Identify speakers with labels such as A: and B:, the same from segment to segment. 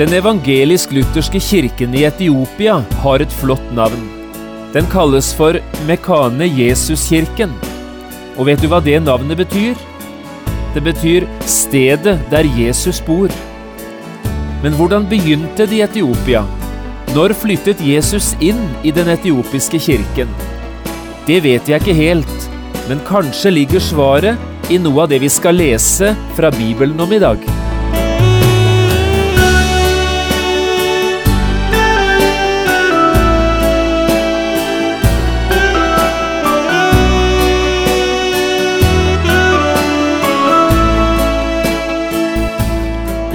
A: Den evangelisk-lutherske kirken i Etiopia har et flott navn. Den kalles for Mekane Jesuskirken. Og vet du hva det navnet betyr? Det betyr stedet der Jesus bor. Men hvordan begynte det i Etiopia? Når flyttet Jesus inn i den etiopiske kirken? Det vet jeg ikke helt, men kanskje ligger svaret i noe av det vi skal lese fra Bibelen om i dag.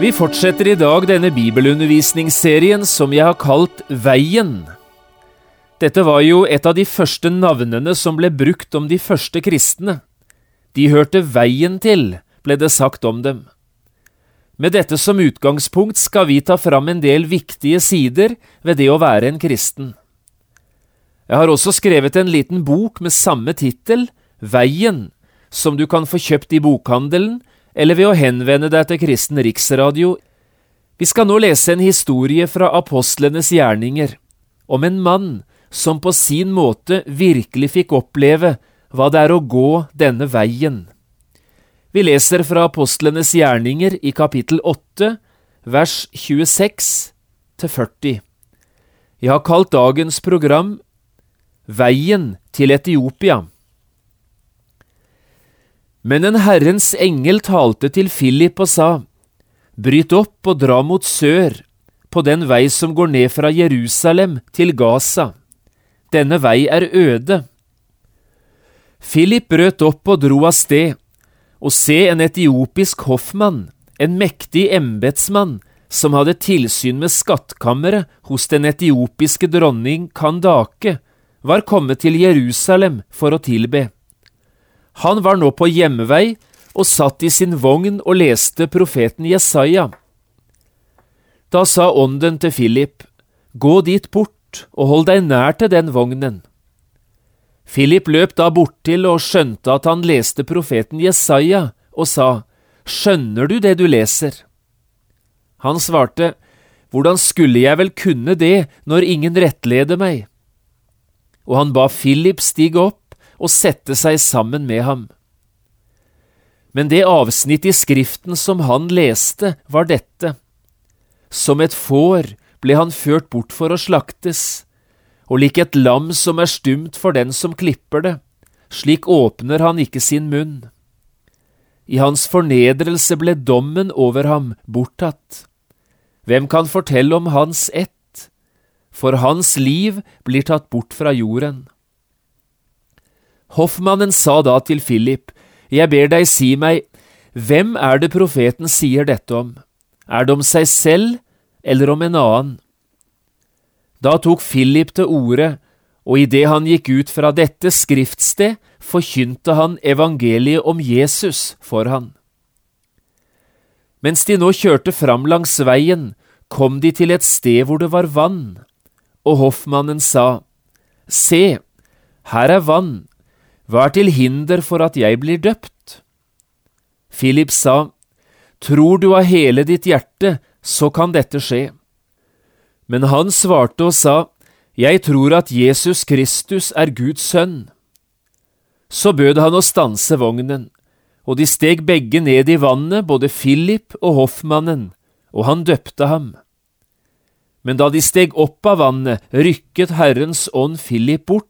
A: Vi fortsetter i dag denne bibelundervisningsserien som jeg har kalt Veien. Dette var jo et av de første navnene som ble brukt om de første kristne. De hørte veien til, ble det sagt om dem. Med dette som utgangspunkt skal vi ta fram en del viktige sider ved det å være en kristen. Jeg har også skrevet en liten bok med samme tittel, Veien, som du kan få kjøpt i bokhandelen eller ved å henvende deg til Kristen Riksradio. Vi skal nå lese en historie fra apostlenes gjerninger, om en mann som på sin måte virkelig fikk oppleve hva det er å gå denne veien. Vi leser fra apostlenes gjerninger i kapittel 8, vers 26 til 40. Jeg har kalt dagens program Veien til Etiopia. Men en Herrens engel talte til Philip og sa, Bryt opp og dra mot sør, på den vei som går ned fra Jerusalem til Gaza. Denne vei er øde. Philip brøt opp og dro av sted, og se en etiopisk hoffmann, en mektig embetsmann, som hadde tilsyn med skattkammeret hos den etiopiske dronning Kandake, var kommet til Jerusalem for å tilbe. Han var nå på hjemmevei og satt i sin vogn og leste profeten Jesaja. Da sa ånden til Philip, Gå dit bort og hold deg nær til den vognen. Philip løp da borttil og skjønte at han leste profeten Jesaja, og sa, Skjønner du det du leser? Han svarte, Hvordan skulle jeg vel kunne det når ingen rettleder meg? Og han ba Philip stige opp og sette seg sammen med ham. Men det avsnitt i Skriften som han leste, var dette. Som et får ble han ført bort for å slaktes, og lik et lam som er stumt for den som klipper det, slik åpner han ikke sin munn. I hans fornedrelse ble dommen over ham borttatt. Hvem kan fortelle om hans ett? For hans liv blir tatt bort fra jorden. Hoffmannen sa da til Philip, Jeg ber deg si meg, hvem er det profeten sier dette om? Er det om seg selv eller om en annen? Da tok Philip til orde, og idet han gikk ut fra dette skriftsted, forkynte han evangeliet om Jesus for han. Mens de nå kjørte fram langs veien, kom de til et sted hvor det var vann, og hoffmannen sa, Se, her er vann, hva er til hinder for at jeg blir døpt? Philip sa, Tror du av hele ditt hjerte, så kan dette skje. Men han svarte og sa, Jeg tror at Jesus Kristus er Guds sønn. Så bød han å stanse vognen, og de steg begge ned i vannet, både Philip og hoffmannen, og han døpte ham. Men da de steg opp av vannet, rykket Herrens ånd Philip bort,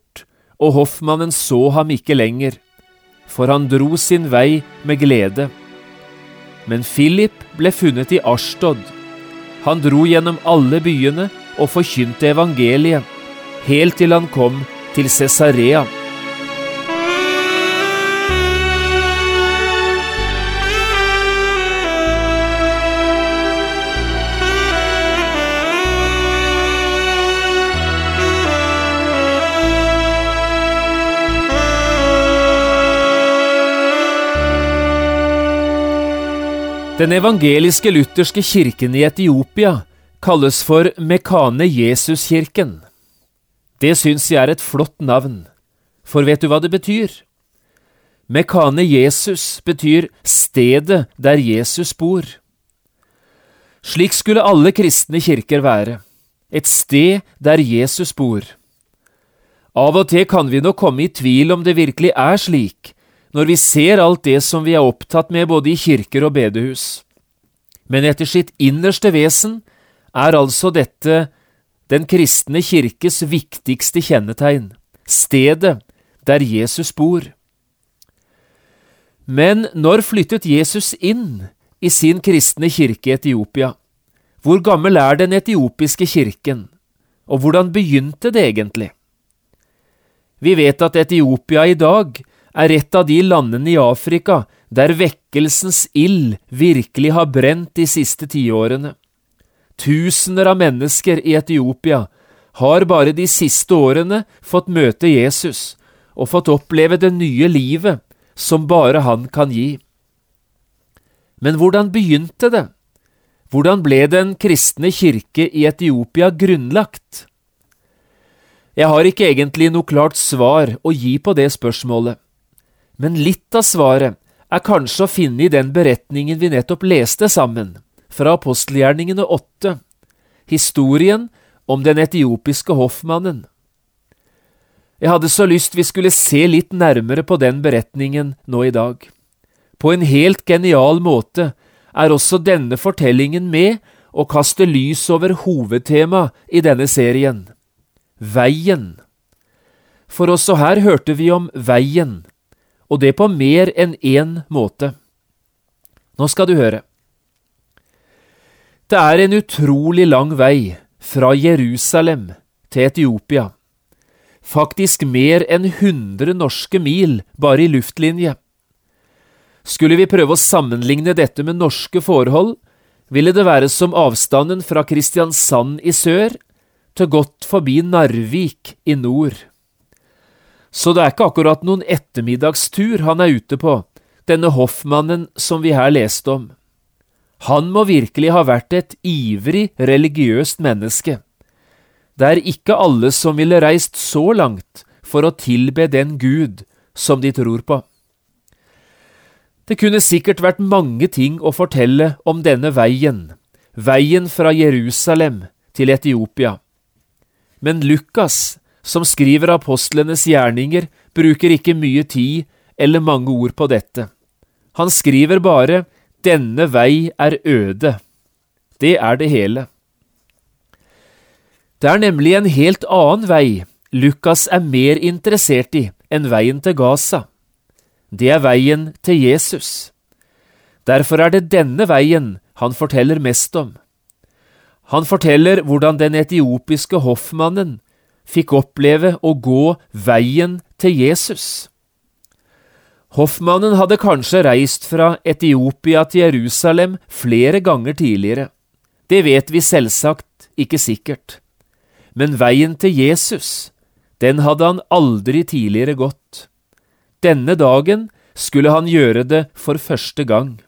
A: og hoffmannen så ham ikke lenger, for han dro sin vei med glede. Men Philip ble funnet i Ashtod. Han dro gjennom alle byene og forkynte evangeliet, helt til han kom til Cesarea. Den evangeliske lutherske kirken i Etiopia kalles for Mekane Jesuskirken. Det syns jeg er et flott navn, for vet du hva det betyr? Mekane Jesus betyr stedet der Jesus bor. Slik skulle alle kristne kirker være, et sted der Jesus bor. Av og til kan vi nok komme i tvil om det virkelig er slik, når vi ser alt det som vi er opptatt med både i kirker og bedehus. Men etter sitt innerste vesen er altså dette den kristne kirkes viktigste kjennetegn, stedet der Jesus bor. Men når flyttet Jesus inn i sin kristne kirke i Etiopia? Hvor gammel er den etiopiske kirken, og hvordan begynte det egentlig? Vi vet at Etiopia i dag er et av de landene i Afrika der vekkelsens ild virkelig har brent de siste tiårene. Tusener av mennesker i Etiopia har bare de siste årene fått møte Jesus og fått oppleve det nye livet som bare han kan gi. Men hvordan begynte det? Hvordan ble den kristne kirke i Etiopia grunnlagt? Jeg har ikke egentlig noe klart svar å gi på det spørsmålet, men litt av svaret er kanskje å finne i den beretningen vi nettopp leste sammen, fra apostelgjerningene åtte, historien om den etiopiske hoffmannen. Jeg hadde så lyst vi skulle se litt nærmere på den beretningen nå i dag. På en helt genial måte er også denne fortellingen med å kaste lys over hovedtemaet i denne serien – veien. For også her hørte vi om veien, og det på mer enn én måte. Nå skal du høre. Det er en utrolig lang vei fra Jerusalem til Etiopia. Faktisk mer enn 100 norske mil bare i luftlinje. Skulle vi prøve å sammenligne dette med norske forhold, ville det være som avstanden fra Kristiansand i sør til godt forbi Narvik i nord. Så det er ikke akkurat noen ettermiddagstur han er ute på, denne hoffmannen som vi her leste om. Han må virkelig ha vært et ivrig religiøst menneske. Det er ikke alle som ville reist så langt for å tilbe den Gud som de tror på. Det kunne sikkert vært mange ting å fortelle om denne veien, veien fra Jerusalem til Etiopia. Men Lukas som skriver apostlenes gjerninger, bruker ikke mye tid eller mange ord på dette. Han skriver bare denne vei er øde. Det er det hele. Det er nemlig en helt annen vei Lukas er mer interessert i enn veien til Gaza. Det er veien til Jesus. Derfor er det denne veien han forteller mest om. Han forteller hvordan den etiopiske hoffmannen fikk oppleve å gå veien til Jesus. Hoffmannen hadde kanskje reist fra Etiopia til Jerusalem flere ganger tidligere. Det vet vi selvsagt ikke sikkert. Men veien til Jesus, den hadde han aldri tidligere gått. Denne dagen skulle han gjøre det for første gang.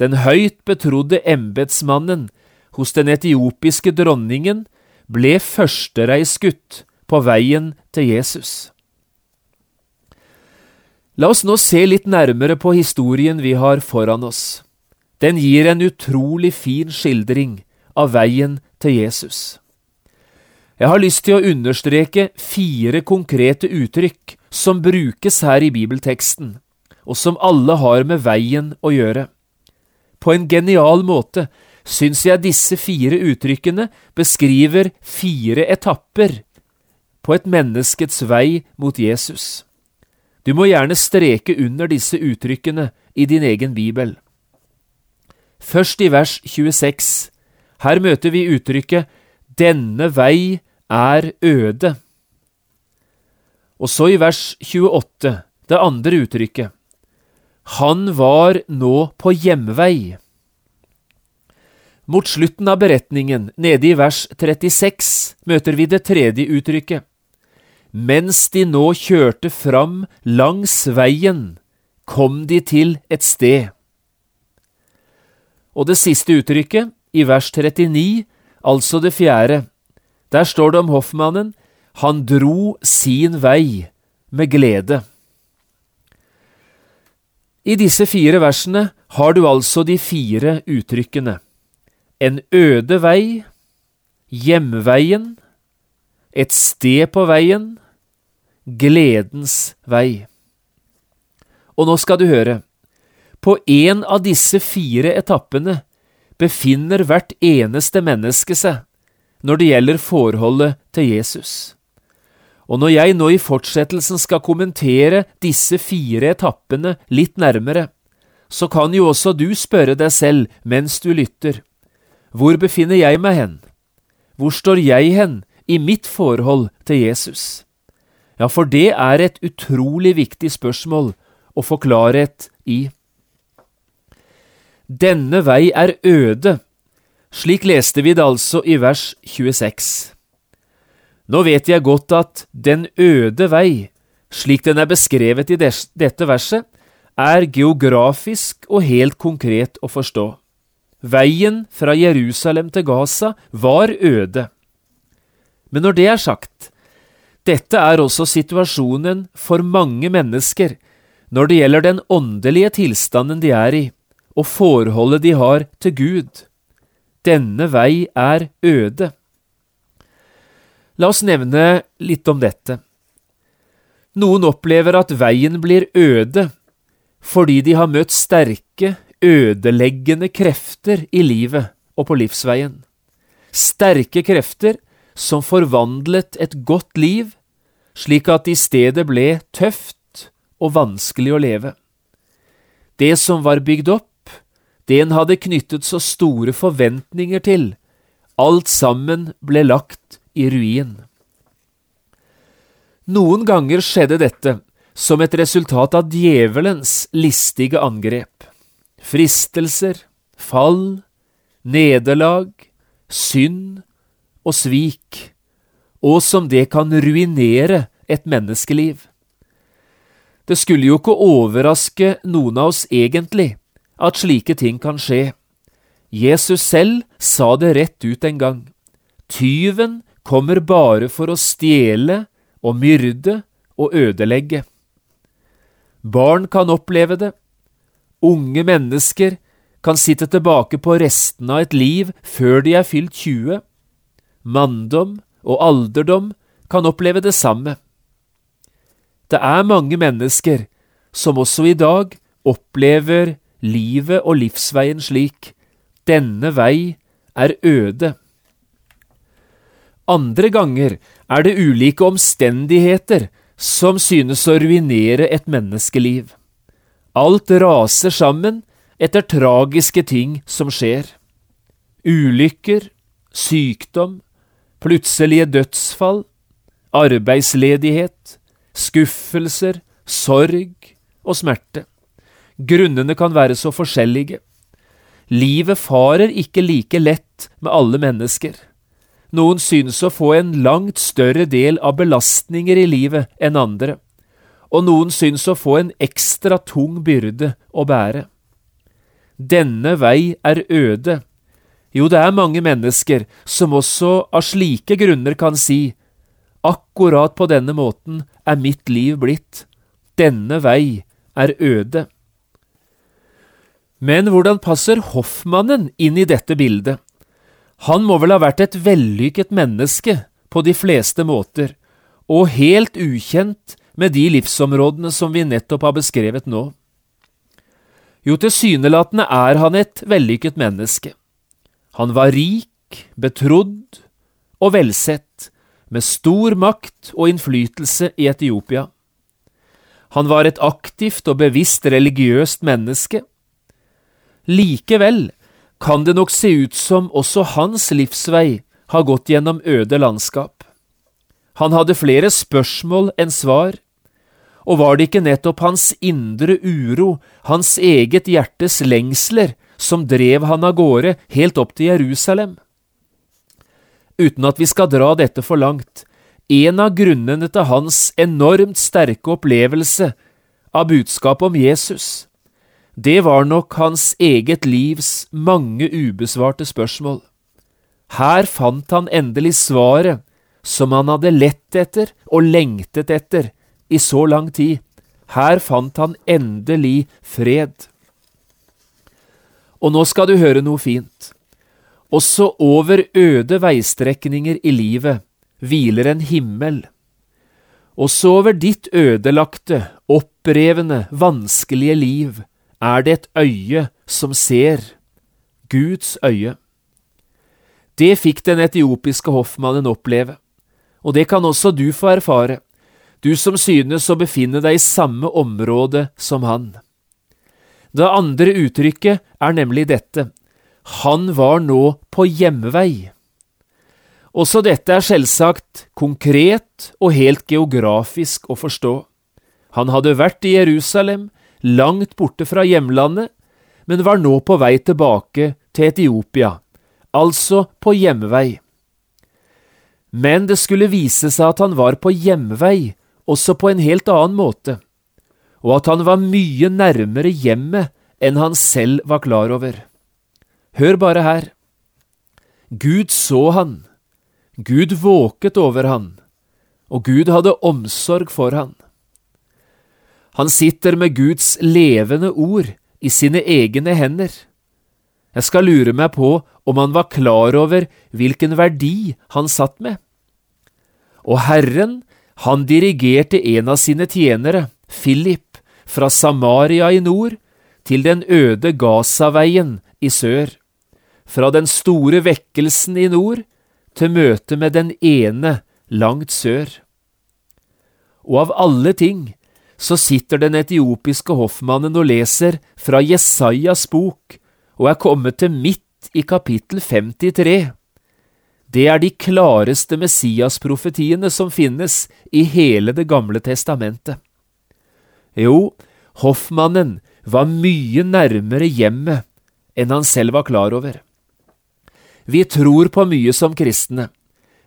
A: Den høyt betrodde embetsmannen hos den etiopiske dronningen ble førstereisgutt på veien til Jesus. La oss nå se litt nærmere på historien vi har foran oss. Den gir en utrolig fin skildring av veien til Jesus. Jeg har lyst til å understreke fire konkrete uttrykk som brukes her i bibelteksten, og som alle har med veien å gjøre. På en genial måte syns jeg disse fire uttrykkene beskriver fire etapper på et menneskets vei mot Jesus. Du må gjerne streke under disse uttrykkene i din egen bibel. Først i vers 26. Her møter vi uttrykket Denne vei er øde. Og så i vers 28, det andre uttrykket. Han var nå på hjemvei. Mot slutten av beretningen, nede i vers 36, møter vi det tredje uttrykket. Mens de nå kjørte fram langs veien, kom de til et sted. Og det siste uttrykket, i vers 39, altså det fjerde, der står det om hoffmannen, han dro sin vei med glede. I disse fire versene har du altså de fire uttrykkene. En øde vei, hjemveien, et sted på veien, gledens vei. Og nå skal du høre. På en av disse fire etappene befinner hvert eneste menneske seg når det gjelder forholdet til Jesus. Og når jeg nå i fortsettelsen skal kommentere disse fire etappene litt nærmere, så kan jo også du spørre deg selv mens du lytter, hvor befinner jeg meg hen? Hvor står jeg hen i mitt forhold til Jesus? Ja, for det er et utrolig viktig spørsmål å få klarhet i. Denne vei er øde, slik leste vi det altså i vers 26. Nå vet jeg godt at den øde vei, slik den er beskrevet i dette verset, er geografisk og helt konkret å forstå. Veien fra Jerusalem til Gaza var øde. Men når det er sagt, dette er også situasjonen for mange mennesker når det gjelder den åndelige tilstanden de er i, og forholdet de har til Gud. Denne vei er øde. La oss nevne litt om dette. Noen opplever at veien blir øde fordi de har møtt sterke, ødeleggende krefter i livet og på livsveien. Sterke krefter som forvandlet et godt liv, slik at i stedet ble tøft og vanskelig å leve. Det som var bygd opp, det en hadde knyttet så store forventninger til, alt sammen ble lagt i ruin. Noen ganger skjedde dette som et resultat av djevelens listige angrep. Fristelser, fall, nederlag, synd og svik, og som det kan ruinere et menneskeliv. Det skulle jo ikke overraske noen av oss egentlig at slike ting kan skje. Jesus selv sa det rett ut en gang. Tyven kommer bare for å stjele og myrde og ødelegge. Barn kan oppleve det. Unge mennesker kan sitte tilbake på restene av et liv før de er fylt 20. Manndom og alderdom kan oppleve det samme. Det er mange mennesker som også i dag opplever livet og livsveien slik. Denne vei er øde. Andre ganger er det ulike omstendigheter som synes å ruinere et menneskeliv. Alt raser sammen etter tragiske ting som skjer. Ulykker, sykdom, plutselige dødsfall, arbeidsledighet, skuffelser, sorg og smerte. Grunnene kan være så forskjellige. Livet farer ikke like lett med alle mennesker. Noen synes å få en langt større del av belastninger i livet enn andre, og noen syns å få en ekstra tung byrde å bære. Denne vei er øde. Jo, det er mange mennesker som også av slike grunner kan si akkurat på denne måten er mitt liv blitt. Denne vei er øde. Men hvordan passer hoffmannen inn i dette bildet? Han må vel ha vært et vellykket menneske på de fleste måter, og helt ukjent med de livsområdene som vi nettopp har beskrevet nå. Jo, tilsynelatende er han et vellykket menneske. Han var rik, betrodd og velsett, med stor makt og innflytelse i Etiopia. Han var et aktivt og bevisst religiøst menneske. Likevel kan det nok se ut som også hans livsvei har gått gjennom øde landskap. Han hadde flere spørsmål enn svar, og var det ikke nettopp hans indre uro, hans eget hjertes lengsler, som drev han av gårde helt opp til Jerusalem? Uten at vi skal dra dette for langt, en av grunnene til hans enormt sterke opplevelse av budskapet om Jesus, det var nok hans eget livs mange ubesvarte spørsmål. Her fant han endelig svaret som han hadde lett etter og lengtet etter i så lang tid. Her fant han endelig fred. Og nå skal du høre noe fint. Også over øde veistrekninger i livet hviler en himmel. Også over ditt ødelagte, opprevne, vanskelige liv er det et øye som ser, Guds øye. Det fikk den etiopiske hoffmannen oppleve, og det kan også du få erfare, du som synes å befinne deg i samme område som han. Det andre uttrykket er nemlig dette, han var nå på hjemvei. Også dette er selvsagt konkret og helt geografisk å forstå. Han hadde vært i Jerusalem, langt borte fra hjemlandet, men var nå på vei tilbake til Etiopia, altså på hjemvei. Men det skulle vise seg at han var på hjemvei også på en helt annen måte, og at han var mye nærmere hjemmet enn han selv var klar over. Hør bare her. Gud så han, Gud våket over han, og Gud hadde omsorg for han. Han sitter med Guds levende ord i sine egne hender. Jeg skal lure meg på om han var klar over hvilken verdi han satt med. Og Herren, han dirigerte en av sine tjenere, Philip, fra Samaria i nord til den øde Gazaveien i sør, fra den store vekkelsen i nord til møtet med den ene langt sør. Og av alle ting så sitter den etiopiske hoffmannen og leser fra Jesajas bok og er kommet til midt i kapittel 53. Det er de klareste Messias-profetiene som finnes i hele Det gamle testamentet. Jo, hoffmannen var mye nærmere hjemmet enn han selv var klar over. Vi tror på mye som kristne,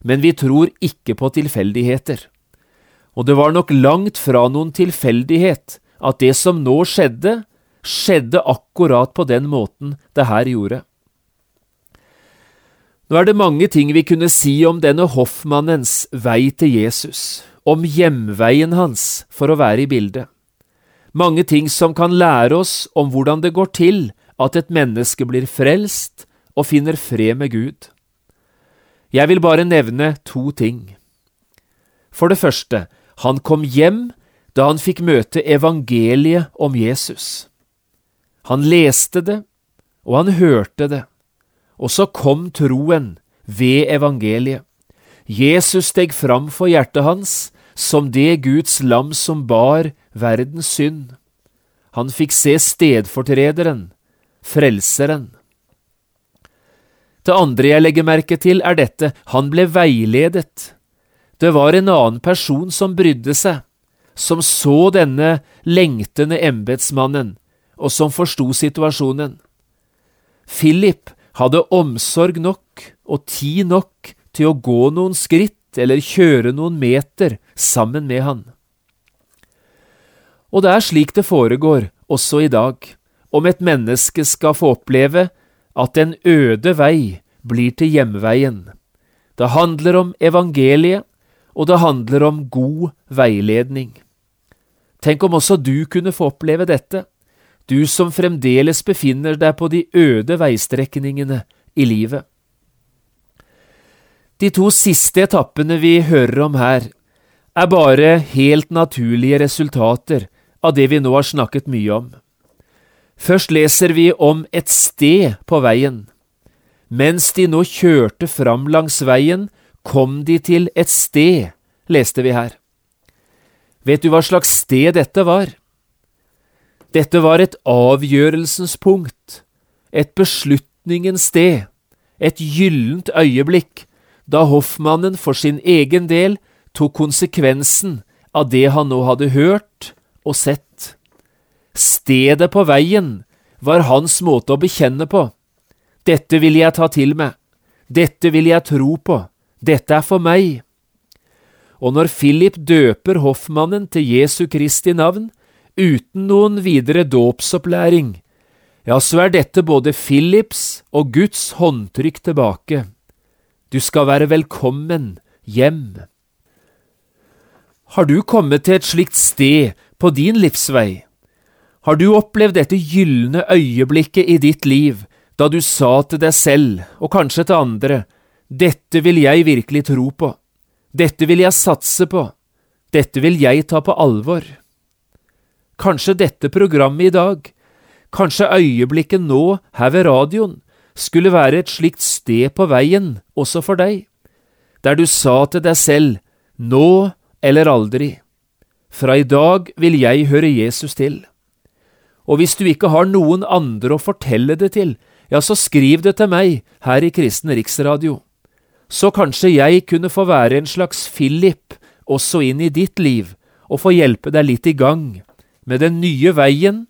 A: men vi tror ikke på tilfeldigheter og det var nok langt fra noen tilfeldighet at det som nå skjedde, skjedde akkurat på den måten det her gjorde. Nå er det mange ting vi kunne si om denne hoffmannens vei til Jesus, om hjemveien hans for å være i bildet. Mange ting som kan lære oss om hvordan det går til at et menneske blir frelst og finner fred med Gud. Jeg vil bare nevne to ting. For det første, han kom hjem da han fikk møte evangeliet om Jesus. Han leste det, og han hørte det, og så kom troen ved evangeliet. Jesus steg fram for hjertet hans som det Guds lam som bar verdens synd. Han fikk se stedfortrederen, frelseren. Det andre jeg legger merke til, er dette, han ble veiledet. Det var en annen person som brydde seg, som så denne lengtende embetsmannen, og som forsto situasjonen. Philip hadde omsorg nok og tid nok til å gå noen skritt eller kjøre noen meter sammen med han. Og det er slik det foregår også i dag, om et menneske skal få oppleve at en øde vei blir til hjemveien. Det handler om evangeliet, og det handler om god veiledning. Tenk om også du kunne få oppleve dette, du som fremdeles befinner deg på de øde veistrekningene i livet. De to siste etappene vi hører om her, er bare helt naturlige resultater av det vi nå har snakket mye om. Først leser vi om et sted på veien. Mens de nå kjørte fram langs veien, kom de til et sted, leste vi her. Vet du hva slags sted dette var? Dette var et avgjørelsens punkt, et beslutningens sted, et gyllent øyeblikk, da hoffmannen for sin egen del tok konsekvensen av det han nå hadde hørt og sett. Stedet på veien var hans måte å bekjenne på. Dette vil jeg ta til meg, dette vil jeg tro på, dette er for meg. Og når Philip døper hoffmannen til Jesu Kristi navn, uten noen videre dåpsopplæring ja, så er dette både Philips og Guds håndtrykk tilbake. Du skal være velkommen hjem. Har du kommet til et slikt sted på din livsvei? Har du opplevd dette gylne øyeblikket i ditt liv, da du sa til deg selv, og kanskje til andre, dette vil jeg virkelig tro på, dette vil jeg satse på, dette vil jeg ta på alvor? Kanskje dette programmet i dag, kanskje øyeblikket nå her ved radioen, skulle være et slikt sted på veien også for deg, der du sa til deg selv, nå eller aldri, fra i dag vil jeg høre Jesus til. Og hvis du ikke har noen andre å fortelle det til, ja, så skriv det til meg her i Kristen Riksradio. Så kanskje jeg kunne få være en slags Philip også inn i ditt liv, og få hjelpe deg litt i gang med den nye veien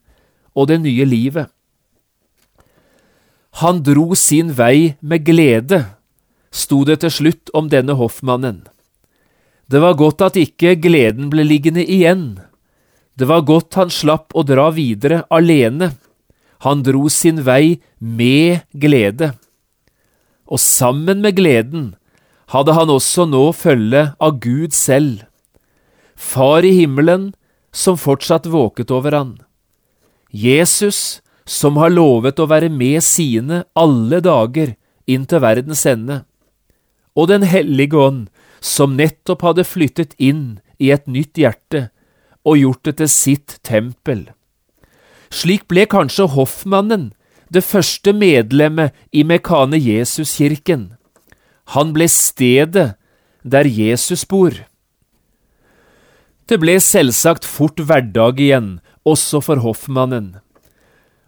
A: og det nye livet. Han dro sin vei med glede, sto det til slutt om denne hoffmannen. Det var godt at ikke gleden ble liggende igjen. Det var godt han slapp å dra videre alene. Han dro sin vei med glede. Og sammen med gleden hadde han også nå følge av Gud selv, Far i himmelen som fortsatt våket over han, Jesus som har lovet å være med sine alle dager inn til verdens ende, og Den hellige ånd som nettopp hadde flyttet inn i et nytt hjerte og gjort det til sitt tempel. Slik ble kanskje hoffmannen det første medlemmet i Mekane Jesuskirken. Han ble stedet der Jesus bor. Det ble selvsagt fort hverdag igjen, også for hoffmannen.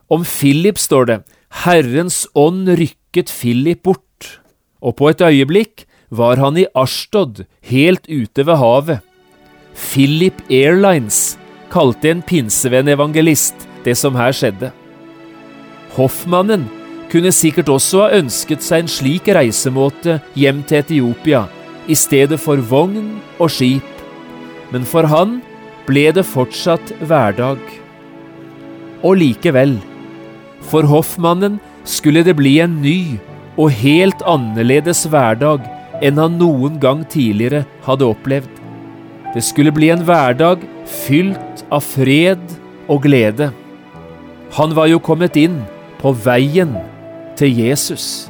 A: Om Philip står det, Herrens ånd rykket Philip bort, og på et øyeblikk var han i Ashtod, helt ute ved havet. Philip Airlines kalte en pinsevenn-evangelist det som her skjedde. Hoffmannen kunne sikkert også ha ønsket seg en slik reisemåte hjem til Etiopia, i stedet for vogn og skip, men for han ble det fortsatt hverdag. Og likevel, for hoffmannen skulle det bli en ny og helt annerledes hverdag enn han noen gang tidligere hadde opplevd. Det skulle bli en hverdag fylt av fred og glede. Han var jo kommet inn på veien til Jesus.